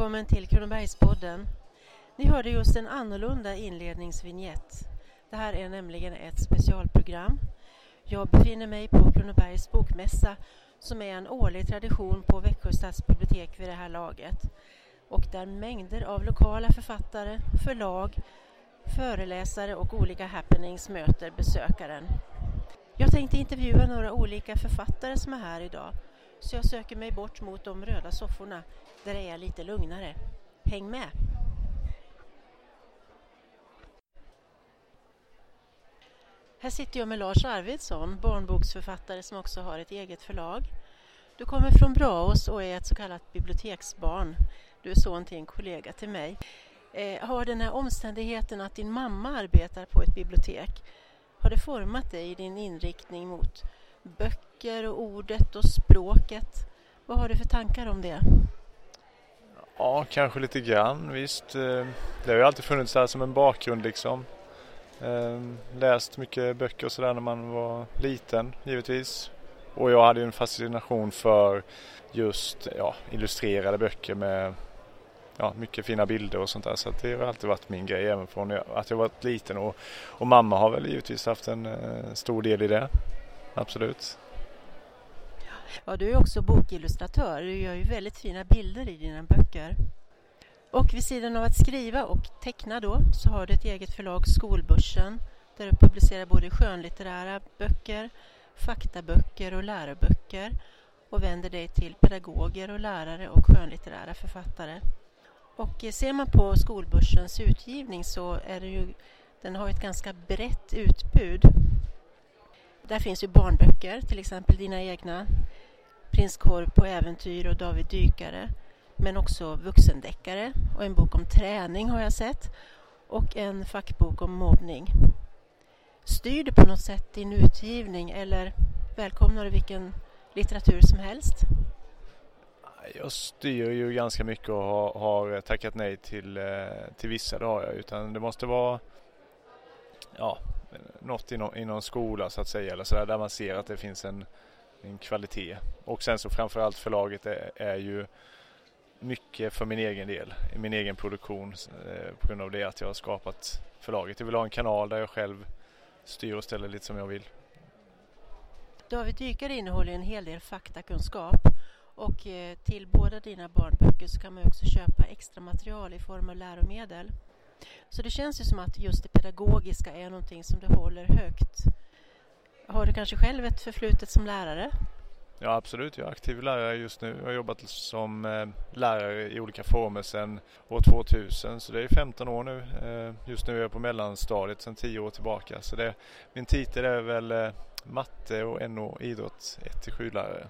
välkommen till Kronobergspodden. Ni hörde just en annorlunda inledningsvignett. Det här är nämligen ett specialprogram. Jag befinner mig på Kronobergs bokmässa som är en årlig tradition på Växjö stadsbibliotek vid det här laget och där mängder av lokala författare, förlag, föreläsare och olika happenings möter besökaren. Jag tänkte intervjua några olika författare som är här idag så jag söker mig bort mot de röda sofforna där det är lite lugnare. Häng med! Här sitter jag med Lars Arvidsson, barnboksförfattare som också har ett eget förlag. Du kommer från Braås och är ett så kallat biblioteksbarn. Du är son till en kollega till mig. Eh, har den här omständigheten att din mamma arbetar på ett bibliotek, har det format dig i din inriktning mot böcker och ordet och språket? Vad har du för tankar om det? Ja, kanske lite grann visst. Eh, det har ju alltid funnits där som en bakgrund liksom. Ehm, läst mycket böcker och sådär när man var liten givetvis. Och jag hade ju en fascination för just ja, illustrerade böcker med ja, mycket fina bilder och sånt där. Så det har alltid varit min grej även från att jag var liten. Och, och mamma har väl givetvis haft en eh, stor del i det. Absolut. Ja, du är också bokillustratör. Du gör ju väldigt fina bilder i dina böcker. Och vid sidan av att skriva och teckna då så har du ett eget förlag, Skolbörsen, där du publicerar både skönlitterära böcker, faktaböcker och läroböcker och vänder dig till pedagoger och lärare och skönlitterära författare. Och eh, ser man på Skolbörsens utgivning så är det ju, den har ett ganska brett utbud. Där finns ju barnböcker, till exempel dina egna Prinskorv på äventyr och David Dykare men också vuxendeckare och en bok om träning har jag sett och en fackbok om mobbning. Styr du på något sätt din utgivning eller välkomnar du vilken litteratur som helst? Jag styr ju ganska mycket och har, har tackat nej till, eh, till vissa det har jag utan det måste vara ja, något inom, någon skola så att säga eller så där, där man ser att det finns en, en kvalitet. Och sen så framförallt förlaget är, är ju mycket för min egen del, i min egen produktion eh, på grund av det att jag har skapat förlaget. Jag vill ha en kanal där jag själv styr och ställer lite som jag vill. David Dykare innehåller en hel del faktakunskap och eh, till båda dina barnböcker så kan man också köpa extra material i form av läromedel. Så det känns ju som att just det pedagogiska är någonting som du håller högt. Har du kanske själv ett förflutet som lärare? Ja absolut, jag är aktiv lärare just nu. Jag har jobbat som eh, lärare i olika former sedan år 2000 så det är 15 år nu. Eh, just nu är jag på mellanstadiet sedan 10 år tillbaka. Så det, min titel är väl eh, matte och NO idrott 1-7 lärare.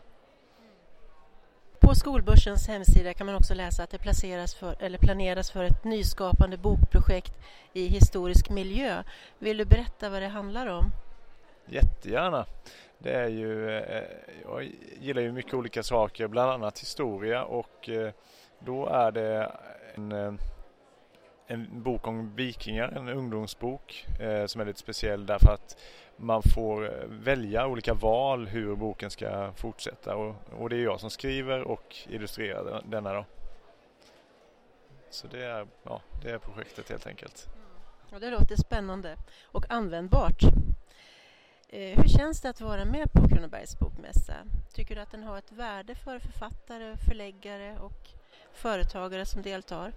På Skolbörsens hemsida kan man också läsa att det placeras för, eller planeras för ett nyskapande bokprojekt i historisk miljö. Vill du berätta vad det handlar om? Jättegärna. Det är ju, eh, jag gillar ju mycket olika saker, bland annat historia och eh, då är det en, eh, en bok om vikingar, en ungdomsbok eh, som är lite speciell därför att man får eh, välja olika val hur boken ska fortsätta och, och det är jag som skriver och illustrerar denna då. Så det är, ja, det är projektet helt enkelt. Mm. Ja, det låter spännande och användbart. Eh, hur känns det att vara med på Kronobergs bokmässa? Tycker du att den har ett värde för författare, förläggare och företagare som deltar?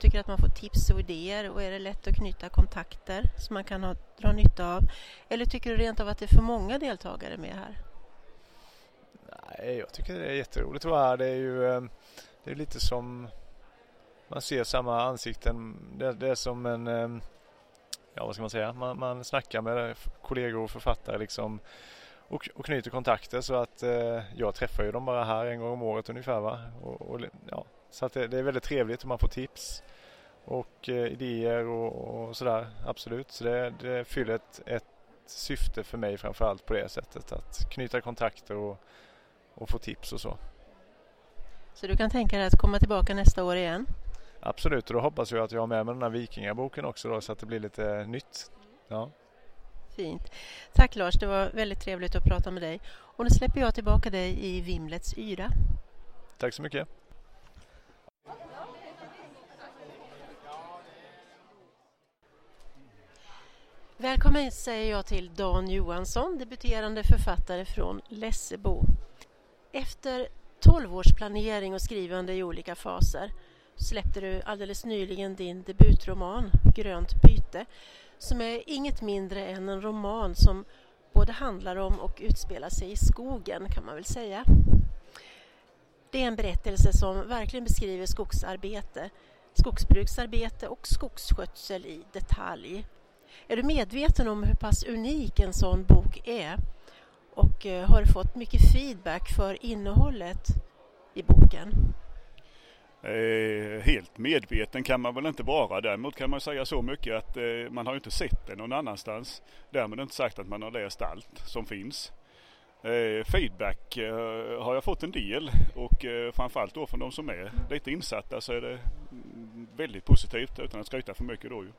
Tycker du att man får tips och idéer och är det lätt att knyta kontakter som man kan ha, dra nytta av? Eller tycker du rent av att det är för många deltagare med här? Nej, jag tycker det är jätteroligt att vara här. Det är ju eh, det är lite som man ser samma ansikten. Det, det är som en eh, ja vad ska man säga, man, man snackar med kollegor och författare liksom och, och knyter kontakter så att eh, jag träffar ju dem bara här en gång om året ungefär va. Och, och ja, så att det, det, är väldigt trevligt och man får tips och eh, idéer och, och, sådär absolut. Så det, det fyller ett, ett syfte för mig framförallt på det sättet att knyta kontakter och, och få tips och så. Så du kan tänka dig att komma tillbaka nästa år igen? Absolut, och då hoppas jag att jag har med mig den här vikingaboken också då, så att det blir lite nytt. Ja. Fint. Tack Lars, det var väldigt trevligt att prata med dig. Och nu släpper jag tillbaka dig i Vimlets yra. Tack så mycket. Välkommen säger jag till Dan Johansson, debuterande författare från Lessebo. Efter 12 års planering och skrivande i olika faser släppte du alldeles nyligen din debutroman Grönt byte som är inget mindre än en roman som både handlar om och utspelar sig i skogen kan man väl säga. Det är en berättelse som verkligen beskriver skogsarbete, skogsbruksarbete och skogsskötsel i detalj. Är du medveten om hur pass unik en sån bok är? Och eh, har du fått mycket feedback för innehållet i boken? Eh, helt medveten kan man väl inte vara. Däremot kan man säga så mycket att eh, man har inte sett det någon annanstans. Därmed inte sagt att man har läst allt som finns. Eh, feedback eh, har jag fått en del och eh, framförallt då från de som är lite insatta så är det mm, väldigt positivt utan att skryta för mycket då ju.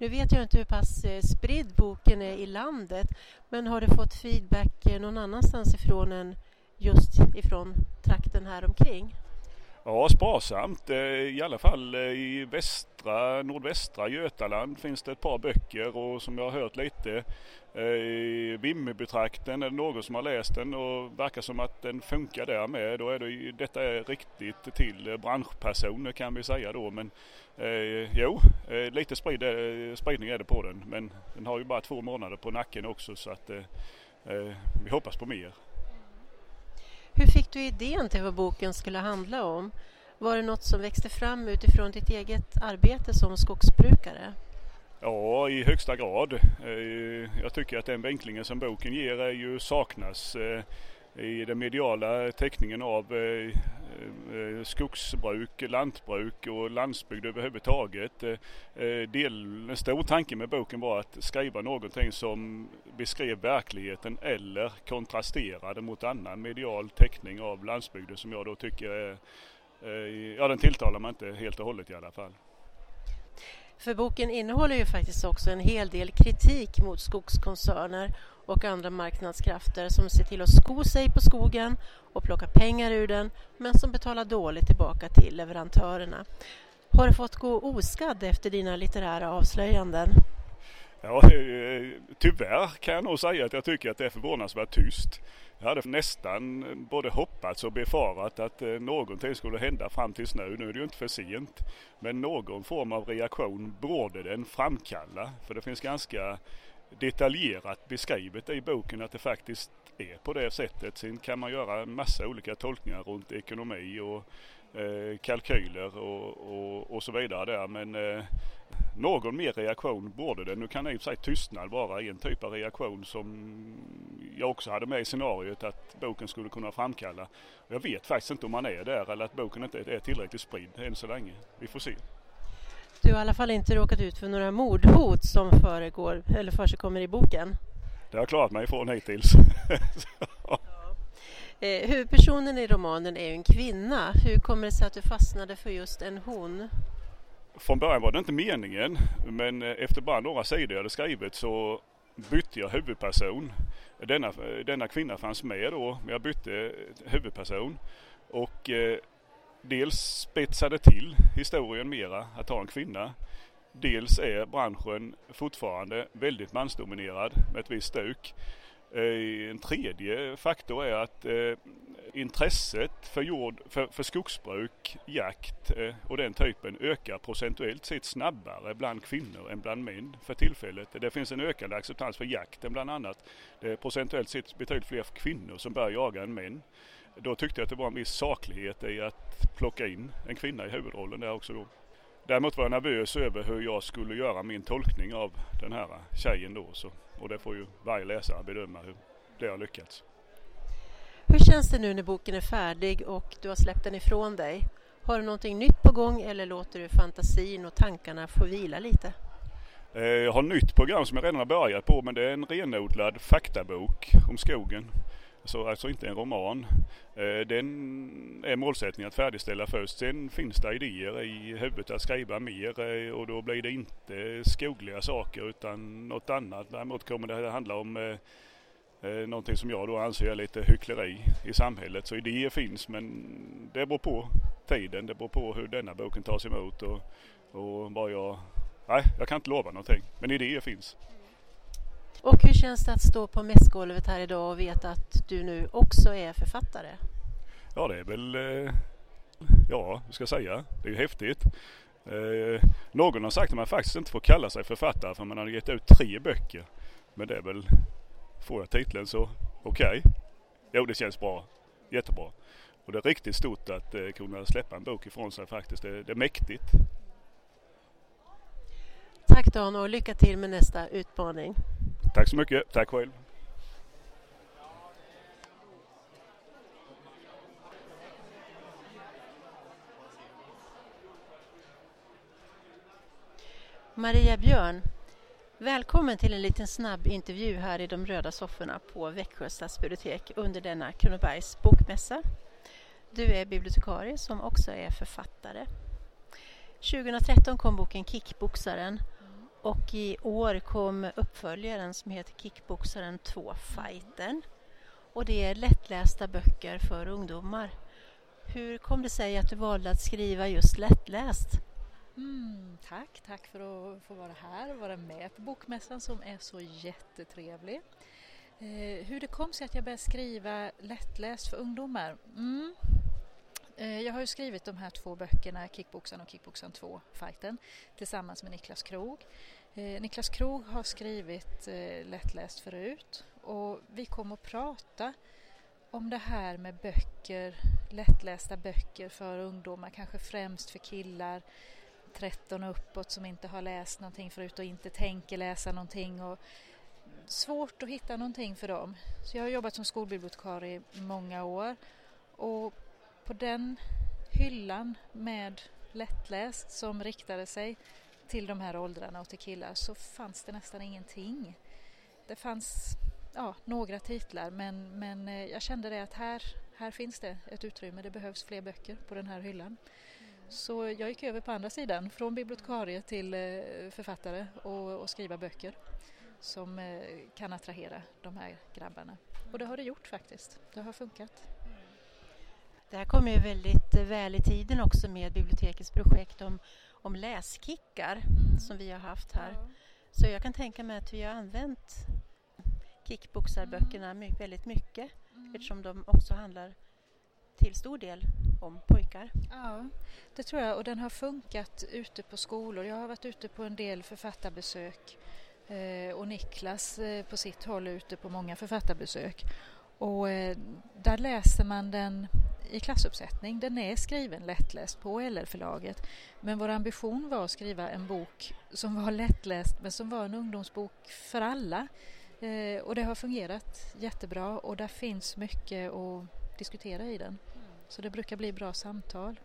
Nu vet jag inte hur pass eh, spridd boken är i landet men har du fått feedback eh, någon annanstans ifrån än just ifrån trakten här omkring? Ja, sparsamt. Eh, I alla fall eh, i västra, nordvästra Götaland finns det ett par böcker och som jag har hört lite eh, i Vimmerbytrakten är det någon som har läst den och verkar som att den funkar där med. Då är det, detta är riktigt till branschpersoner kan vi säga då men Eh, jo, lite sprid, spridning är det på den. Men den har ju bara två månader på nacken också så att eh, vi hoppas på mer. Hur fick du idén till vad boken skulle handla om? Var det något som växte fram utifrån ditt eget arbete som skogsbrukare? Ja, i högsta grad. Eh, jag tycker att den vinklingen som boken ger är ju saknas eh, i den mediala täckningen av eh, Eh, skogsbruk, lantbruk och landsbygd överhuvudtaget. Eh, eh, del, en stor tanke med boken var att skriva någonting som beskrev verkligheten eller kontrasterade mot annan medial täckning av landsbygden som jag då tycker är, ja den tilltalar mig inte helt och hållet i alla fall. För boken innehåller ju faktiskt också en hel del kritik mot skogskoncerner och andra marknadskrafter som ser till att sko sig på skogen och plocka pengar ur den men som betalar dåligt tillbaka till leverantörerna. Har du fått gå oskadd efter dina litterära avslöjanden? Ja, eh, tyvärr kan jag nog säga att jag tycker att det är förvånansvärt tyst. Jag hade nästan både hoppats och befarat att eh, någonting skulle hända fram tills nu. Nu är det ju inte för sent. Men någon form av reaktion borde den framkalla. För det finns ganska detaljerat beskrivet i boken att det faktiskt är på det sättet. Sen kan man göra en massa olika tolkningar runt ekonomi och eh, kalkyler och, och, och, så vidare där. Men eh, någon mer reaktion borde det. Nu kan i och för sig tystnad vara en typ av reaktion som jag också hade med i scenariot att boken skulle kunna framkalla. Jag vet faktiskt inte om man är där eller att boken inte är tillräckligt spridd än så länge. Vi får se. Du har i alla fall inte råkat ut för några mordhot som föregår, eller försigkommer i boken? Det har jag klarat mig ifrån hittills. ja. eh, huvudpersonen i romanen är ju en kvinna. Hur kommer det sig att du fastnade för just en hon? Från början var det inte meningen men eh, efter bara några sidor jag hade skrivit så bytte jag huvudperson. Denna, denna kvinna fanns med då men jag bytte huvudperson. Och eh, dels spetsade till historien mera att ha en kvinna. Dels är branschen fortfarande väldigt mansdominerad med ett visst stuk. Eh, en tredje faktor är att eh, intresset för, jord, för, för skogsbruk, jakt eh, och den typen ökar procentuellt sett snabbare bland kvinnor än bland män för tillfället. Det finns en ökande acceptans för jakten bland annat. Det är procentuellt sett betydligt fler kvinnor som börjar jaga än män. Då tyckte jag att det var en viss saklighet i att plocka in en kvinna i huvudrollen där också då. Däremot var jag nervös över hur jag skulle göra min tolkning av den här tjejen då. Så, och det får ju varje läsare bedöma hur det har lyckats. Hur känns det nu när boken är färdig och du har släppt den ifrån dig? Har du någonting nytt på gång eller låter du fantasin och tankarna få vila lite? Eh, jag har ett nytt program som jag redan har börjat på men det är en renodlad faktabok om skogen. Så alltså inte en roman. Eh, den är målsättningen att färdigställa först. Sen finns det idéer i huvudet att skriva mer eh, och då blir det inte skogliga saker utan något annat. Däremot kommer det att handla om eh, någonting som jag då anser är lite hyckleri i samhället. Så idéer finns men det beror på tiden. Det beror på hur denna boken tas emot och, och vad jag nej, jag kan inte lova någonting. Men idéer finns. Och hur känns det att stå på mässgolvet här idag och veta att du nu också är författare? Ja, det är väl, eh, ja, hur ska jag säga, det är ju häftigt. Eh, någon har sagt att man faktiskt inte får kalla sig författare för man har gett ut tre böcker. Men det är väl, får jag titeln så okej. Okay. Jo, det känns bra. Jättebra. Och det är riktigt stort att eh, kunna släppa en bok ifrån sig faktiskt. Det, det är mäktigt. Tack Dan och lycka till med nästa utmaning. Tack så mycket. Tack själv. Maria Björn, välkommen till en liten snabb intervju här i de röda sofforna på Växjö stadsbibliotek under denna Kronobergs bokmässa. Du är bibliotekarie som också är författare. 2013 kom boken Kickboxaren och i år kom uppföljaren som heter Kickboxaren 2 Fighten. Och det är lättlästa böcker för ungdomar. Hur kom det sig att du valde att skriva just lättläst? Mm, tack, tack för att få vara här och vara med på Bokmässan som är så jättetrevlig. Eh, hur det kom sig att jag började skriva lättläst för ungdomar? Mm. Eh, jag har ju skrivit de här två böckerna, Kickboxaren och Kickboxaren 2, Fighten, tillsammans med Niklas Krog. Eh, Niklas Krog har skrivit eh, lättläst förut. Och vi kommer att prata om det här med böcker, lättlästa böcker för ungdomar, kanske främst för killar 13 och uppåt som inte har läst någonting förut och inte tänker läsa någonting. Och svårt att hitta någonting för dem. Så jag har jobbat som skolbibliotekarie i många år. Och på den hyllan med lättläst som riktade sig till de här åldrarna och till killar så fanns det nästan ingenting. Det fanns ja, några titlar men, men eh, jag kände det att här, här finns det ett utrymme, det behövs fler böcker på den här hyllan. Så jag gick över på andra sidan, från bibliotekarie till eh, författare och, och skriva böcker som eh, kan attrahera de här grabbarna. Och det har det gjort faktiskt, det har funkat. Det här kommer ju väldigt väl i tiden också med bibliotekets projekt om, om läskickar mm. som vi har haft här. Ja. Så jag kan tänka mig att vi har använt kickboxarböckerna mm. väldigt mycket mm. eftersom de också handlar till stor del om pojkar. Ja, det tror jag och den har funkat ute på skolor. Jag har varit ute på en del författarbesök eh, och Niklas eh, på sitt håll är ute på många författarbesök. Och eh, där läser man den i klassuppsättning. Den är skriven lättläst på LR-förlaget. Men vår ambition var att skriva en bok som var lättläst men som var en ungdomsbok för alla. Eh, och det har fungerat jättebra och där finns mycket att diskutera i den. Så det brukar bli bra samtal.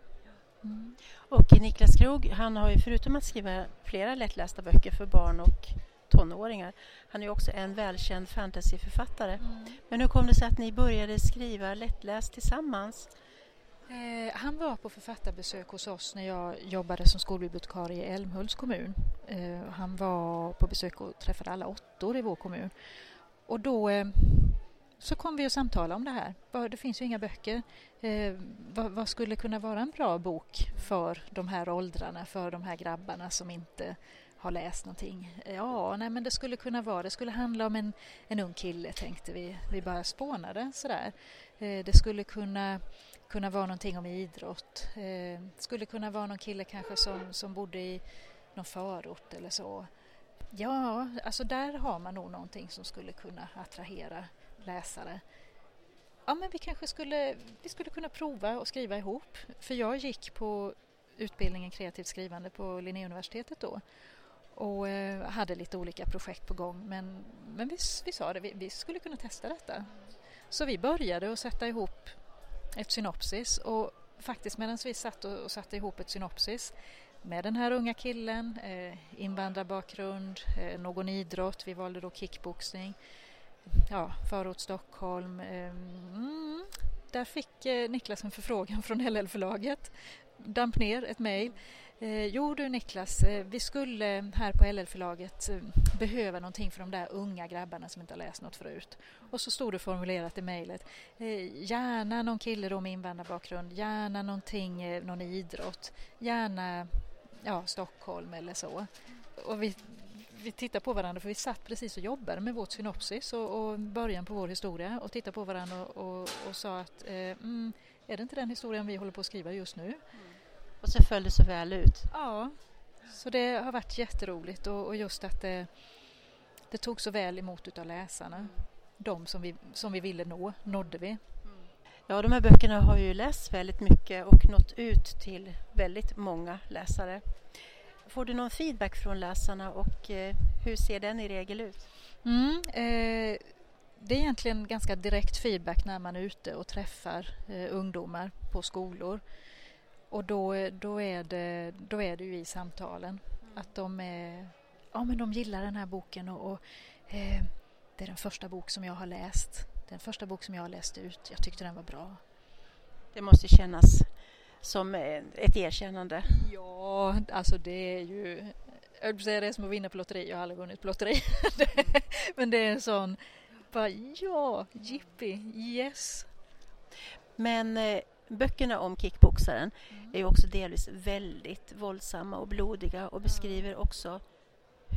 Mm. Och Niklas Krog, han har ju förutom att skriva flera lättlästa böcker för barn och tonåringar, han är också en välkänd fantasyförfattare. Mm. Men hur kom det sig att ni började skriva lättläst tillsammans? Eh, han var på författarbesök hos oss när jag jobbade som skolbibliotekarie i Älmhults kommun. Eh, han var på besök och träffade alla åttor i vår kommun. Och då eh, så kom vi att samtala om det här. Det finns ju inga böcker. Eh, vad, vad, skulle kunna vara en bra bok för de här åldrarna, för de här grabbarna som inte har läst någonting? Ja, nej men det skulle kunna vara, det skulle handla om en, en ung kille tänkte vi. Vi bara spånade sådär. Eh, det skulle kunna, kunna vara någonting om idrott. Det skulle kunna vara någon kille kanske som, som bodde i någon förort eller så. Ja, alltså där har man nog någonting som skulle kunna attrahera läsare. Ja, men vi kanske skulle, vi skulle kunna prova att skriva ihop. För jag gick på utbildningen kreativt skrivande på Linnéuniversitetet då och eh, hade lite olika projekt på gång. Men, men vi, vi sa det, vi, vi skulle kunna testa detta. Så vi började att sätta ihop ett synopsis och faktiskt medan vi satt och, och satte ihop ett synopsis med den här unga killen, eh, invandrarbakgrund, eh, någon idrott, vi valde då kickboxning, ja, förort Stockholm. Eh, mm, där fick eh, Niklas en förfrågan från LL-förlaget, damp ner ett mejl. Eh, jo du Niklas, eh, vi skulle här på LL-förlaget eh, behöva någonting för de där unga grabbarna som inte har läst något förut. Och så stod det formulerat i mejlet, eh, gärna någon kille då med invandrarbakgrund, gärna någonting, eh, någon idrott, gärna ja, Stockholm eller så. Och vi, vi tittade på varandra för vi satt precis och jobbade med vårt synopsis och, och början på vår historia och tittade på varandra och, och, och sa att eh, mm, är det inte den historien vi håller på att skriva just nu? Mm. Och så föll det så väl ut. Ja, så det har varit jätteroligt och, och just att det, det tog så väl emot utav läsarna. De som vi, som vi ville nå, nådde vi. Ja, de här böckerna har ju lästs väldigt mycket och nått ut till väldigt många läsare. Får du någon feedback från läsarna och eh, hur ser den i regel ut? Mm, eh, det är egentligen ganska direkt feedback när man är ute och träffar eh, ungdomar på skolor. Och då, då, är det, då är det ju i samtalen mm. att de, är, ja, men de gillar den här boken och, och eh, det är den första bok som jag har läst. Den första bok som jag har läst ut. Jag tyckte den var bra. Det måste kännas som ett erkännande. Ja, alltså det är ju... Jag vill säga det är som att vinna på lotteri. Jag har aldrig vunnit på lotteri. Men det är en sån... Bara, ja, jippi, yes. Men eh, böckerna om kickboxaren mm. är ju också delvis väldigt våldsamma och blodiga och beskriver också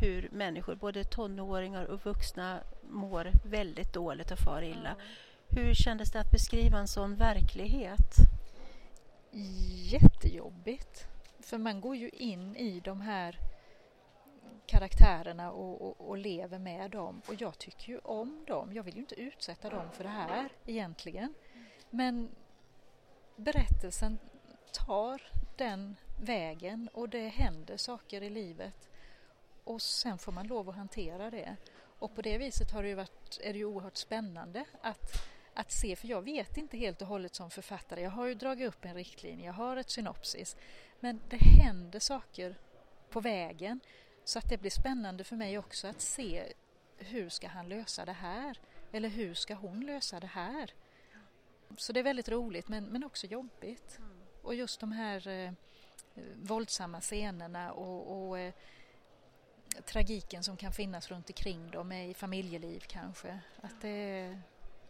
hur människor, både tonåringar och vuxna, mår väldigt dåligt och far illa. Hur kändes det att beskriva en sån verklighet? Jättejobbigt. För man går ju in i de här karaktärerna och, och, och, lever med dem. Och jag tycker ju om dem. Jag vill ju inte utsätta dem för det här egentligen. Men berättelsen tar den vägen och det händer saker i livet. Och sen får man lov att hantera det. Och på det viset har det ju varit, är det ju oerhört spännande att, att se, för jag vet inte helt och hållet som författare. Jag har ju dragit upp en riktlinje, jag har ett synopsis. Men det händer saker på vägen så att det blir spännande för mig också att se hur ska han lösa det här? Eller hur ska hon lösa det här? Så det är väldigt roligt men, men också jobbigt. Och just de här eh, våldsamma scenerna och, och eh, tragiken som kan finnas runt omkring dem i familjeliv kanske. Att det,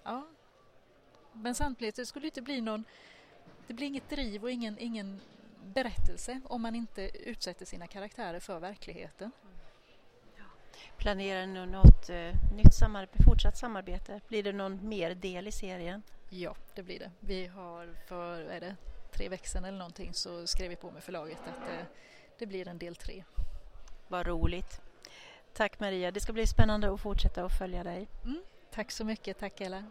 ja. Men samtidigt, det skulle inte bli någon, det blir inget driv och ingen, ingen berättelse om man inte utsätter sina karaktärer för verkligheten. Planerar ni något eh, nytt samarbete, fortsatt samarbete? Blir det någon mer del i serien? Ja, det blir det. Vi har för är det, tre veckor sedan eller någonting så skrev vi på med förlaget att eh, det blir en del tre. Vad roligt. Tack Maria, det ska bli spännande att fortsätta att följa dig. Mm, tack så mycket, tack Ella.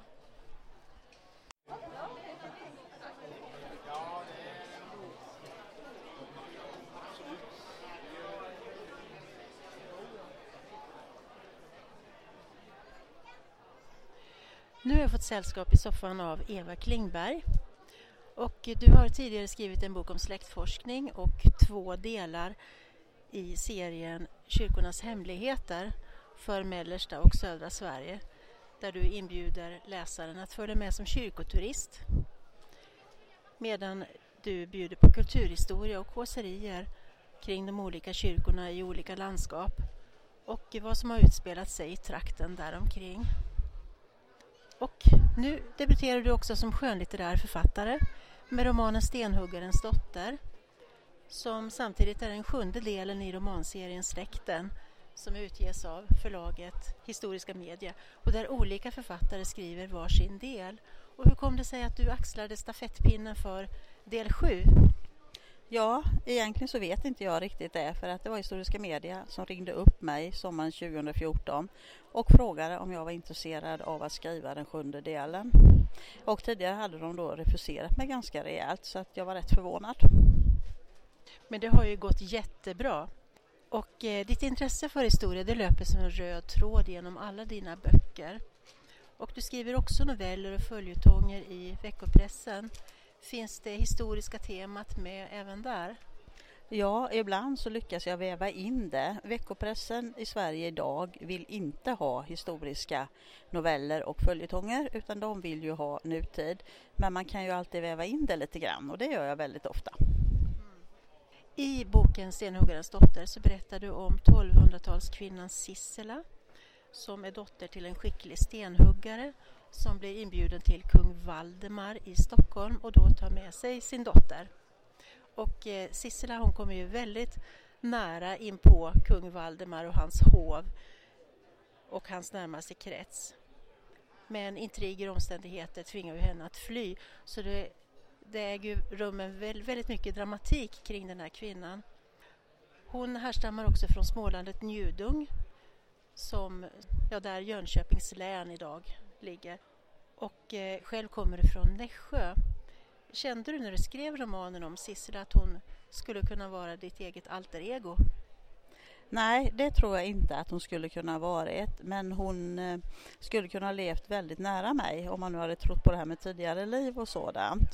Nu har jag fått sällskap i soffan av Eva Klingberg. Och du har tidigare skrivit en bok om släktforskning och två delar i serien Kyrkornas hemligheter för mellersta och södra Sverige där du inbjuder läsaren att följa med som kyrkoturist medan du bjuder på kulturhistoria och kåserier kring de olika kyrkorna i olika landskap och vad som har utspelat sig i trakten däromkring. Och nu debuterar du också som skönlitterär författare med romanen Stenhuggarens dotter som samtidigt är den sjunde delen i romanserien Släkten som utges av förlaget Historiska Media och där olika författare skriver var sin del. Och hur kom det sig att du axlade stafettpinnen för del sju? Ja, egentligen så vet inte jag riktigt det för att det var Historiska Media som ringde upp mig sommaren 2014 och frågade om jag var intresserad av att skriva den sjunde delen. Och tidigare hade de då refuserat mig ganska rejält så att jag var rätt förvånad. Men det har ju gått jättebra. Och eh, ditt intresse för historia det löper som en röd tråd genom alla dina böcker. Och du skriver också noveller och följetonger i veckopressen. Finns det historiska temat med även där? Ja, ibland så lyckas jag väva in det. Veckopressen i Sverige idag vill inte ha historiska noveller och följetonger utan de vill ju ha nutid. Men man kan ju alltid väva in det lite grann och det gör jag väldigt ofta. I boken Stenhuggarens dotter så berättar du om 1200-talskvinnan Sissela som är dotter till en skicklig stenhuggare som blir inbjuden till kung Valdemar i Stockholm och då tar med sig sin dotter. Och eh, Sissela hon kommer ju väldigt nära in på kung Valdemar och hans hov och hans närmaste krets. Men intriger och omständigheter tvingar ju henne att fly. Så det, det äger rum en väldigt mycket dramatik kring den här kvinnan. Hon härstammar också från smålandet Njudung som, ja, där Jönköpings län idag ligger. Och eh, själv kommer du från Nässjö. Kände du när du skrev romanen om Sissela att hon skulle kunna vara ditt eget alter ego? Nej, det tror jag inte att hon skulle kunna varit. Men hon eh, skulle kunna ha levt väldigt nära mig om man nu hade trott på det här med tidigare liv och sådant.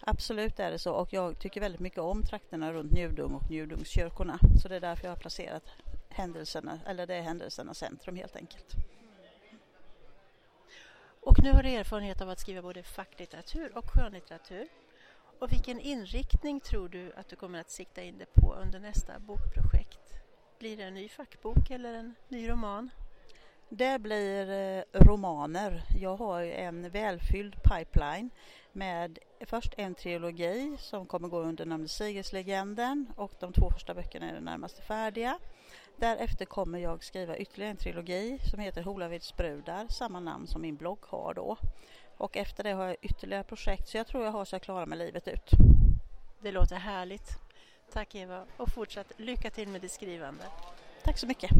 Absolut är det så och jag tycker väldigt mycket om trakterna runt Njudung och Njudungskyrkorna. Så det är därför jag har placerat händelserna, eller det är händelsernas centrum helt enkelt. Och nu har du erfarenhet av att skriva både facklitteratur och skönlitteratur. Och vilken inriktning tror du att du kommer att sikta in dig på under nästa bokprojekt? Blir det en ny fackbok eller en ny roman? Det blir eh, romaner. Jag har en välfylld pipeline med först en trilogi som kommer gå under namnet Sigerslegenden och de två första böckerna är det närmaste färdiga. Därefter kommer jag skriva ytterligare en trilogi som heter Holavids brudar, samma namn som min blogg har då. Och efter det har jag ytterligare projekt så jag tror jag har så jag klarar mig livet ut. Det låter härligt. Tack Eva och fortsatt lycka till med det skrivande. Tack så mycket.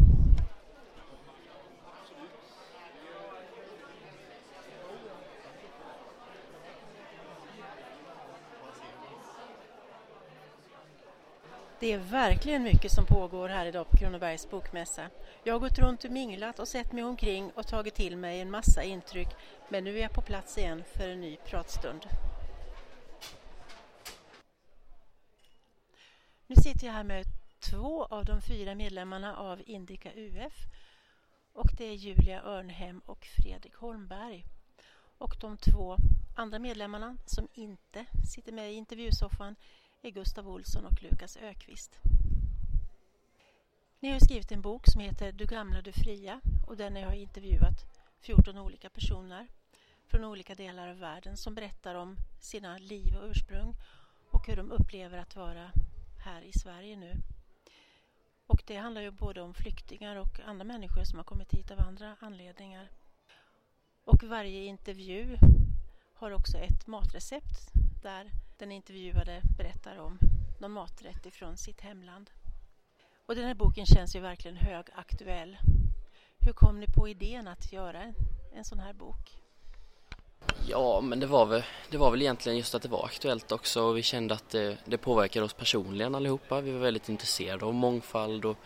Det är verkligen mycket som pågår här idag på Kronobergs bokmässa. Jag har gått runt och minglat och sett mig omkring och tagit till mig en massa intryck men nu är jag på plats igen för en ny pratstund. Nu sitter jag här med två av de fyra medlemmarna av Indica UF och det är Julia Örnhem och Fredrik Holmberg. Och de två andra medlemmarna som inte sitter med i intervjusoffan är Gustav Olsson och Lukas Ökvist. Ni har skrivit en bok som heter Du gamla, du fria och den har intervjuat 14 olika personer från olika delar av världen som berättar om sina liv och ursprung och hur de upplever att vara här i Sverige nu. Och det handlar ju både om flyktingar och andra människor som har kommit hit av andra anledningar. Och varje intervju har också ett matrecept där den intervjuade berättar om någon maträtt ifrån sitt hemland. Och den här boken känns ju verkligen högaktuell. Hur kom ni på idén att göra en sån här bok? Ja, men det var, väl, det var väl egentligen just att det var aktuellt också och vi kände att det, det påverkade oss personligen allihopa. Vi var väldigt intresserade av mångfald och,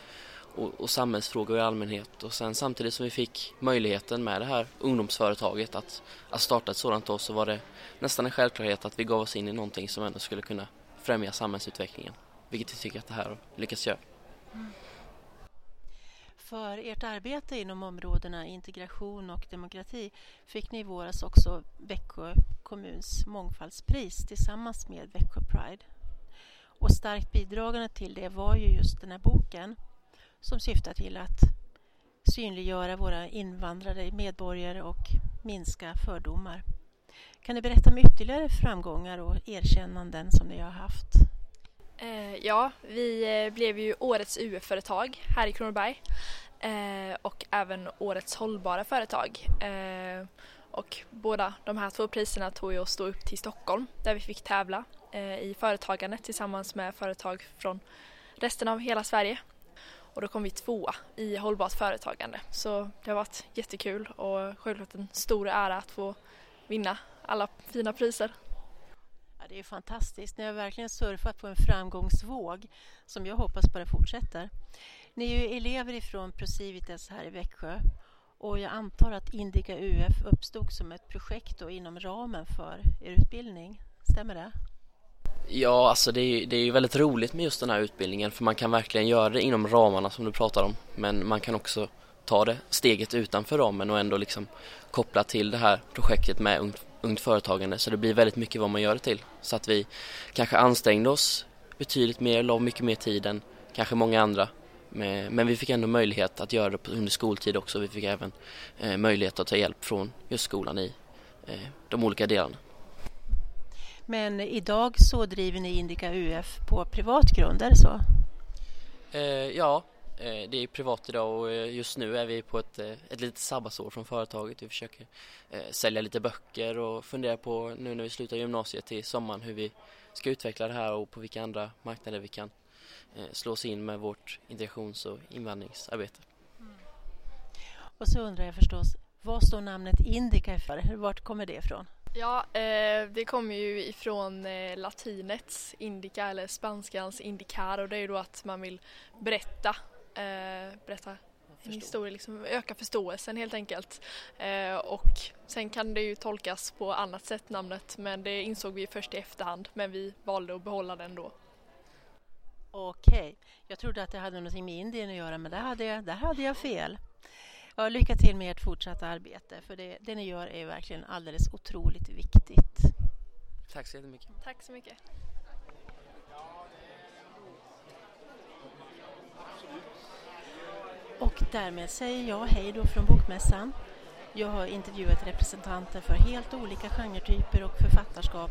och, och samhällsfrågor i allmänhet och sen samtidigt som vi fick möjligheten med det här ungdomsföretaget att, att starta ett sådant då så var det nästan en självklarhet att vi gav oss in i någonting som ändå skulle kunna främja samhällsutvecklingen, vilket vi tycker att det här lyckas göra. Mm. För ert arbete inom områdena integration och demokrati fick ni i våras också Växjö kommuns mångfaldspris tillsammans med Växjö Pride. Och starkt bidragande till det var ju just den här boken som syftar till att synliggöra våra invandrade medborgare och minska fördomar. Kan du berätta om ytterligare framgångar och erkännanden som ni har haft? Eh, ja, vi eh, blev ju årets UF-företag här i Kronoberg eh, och även årets hållbara företag. Och båda de här två priserna tog ju oss då upp till Stockholm där vi fick tävla i företagandet tillsammans med företag från resten av hela Sverige. Och då kom vi tvåa i hållbart företagande. Så det har varit jättekul och självklart en stor ära att få vinna alla fina priser. Ja, det är fantastiskt. Ni har verkligen surfat på en framgångsvåg som jag hoppas bara fortsätter. Ni är ju elever ifrån Procivitas här i Växjö och jag antar att Indica UF uppstod som ett projekt inom ramen för er utbildning. Stämmer det? Ja, alltså det är, det är ju väldigt roligt med just den här utbildningen för man kan verkligen göra det inom ramarna som du pratar om. Men man kan också ta det steget utanför ramen och ändå liksom koppla till det här projektet med ungt, ungt företagande så det blir väldigt mycket vad man gör det till. Så att vi kanske ansträngde oss betydligt mer, la mycket mer tid än kanske många andra. Men vi fick ändå möjlighet att göra det under skoltid också. Vi fick även eh, möjlighet att ta hjälp från just skolan i eh, de olika delarna. Men idag så driver ni Indica UF på privat grund, är det så? Eh, ja, eh, det är privat idag och eh, just nu är vi på ett, ett litet sabbatsår från företaget. Vi försöker sälja lite böcker och fundera på nu när vi slutar gymnasiet till sommaren hur vi ska utveckla det här och på vilka andra marknader vi kan slå oss in med vårt integrations och invandringsarbete. Och så undrar jag förstås, vad står namnet Indica för? Vart kommer det ifrån? Ja, eh, det kommer ju ifrån eh, latinets indica eller spanskans indicar och det är ju då att man vill berätta, eh, berätta en historia, liksom öka förståelsen helt enkelt. Eh, och sen kan det ju tolkas på annat sätt namnet men det insåg vi först i efterhand men vi valde att behålla den då. Okej, jag trodde att det hade något med Indien att göra men där hade jag, där hade jag fel. Ja, lycka till med ert fortsatta arbete för det, det ni gör är verkligen alldeles otroligt viktigt. Tack så jättemycket. Tack så mycket. Och därmed säger jag hej då från Bokmässan. Jag har intervjuat representanter för helt olika genretyper och författarskap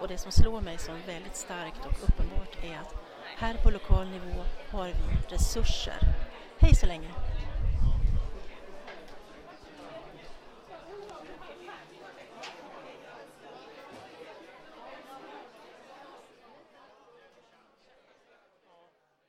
och det som slår mig som väldigt starkt och uppenbart är att här på lokal nivå har vi resurser. Hej så länge!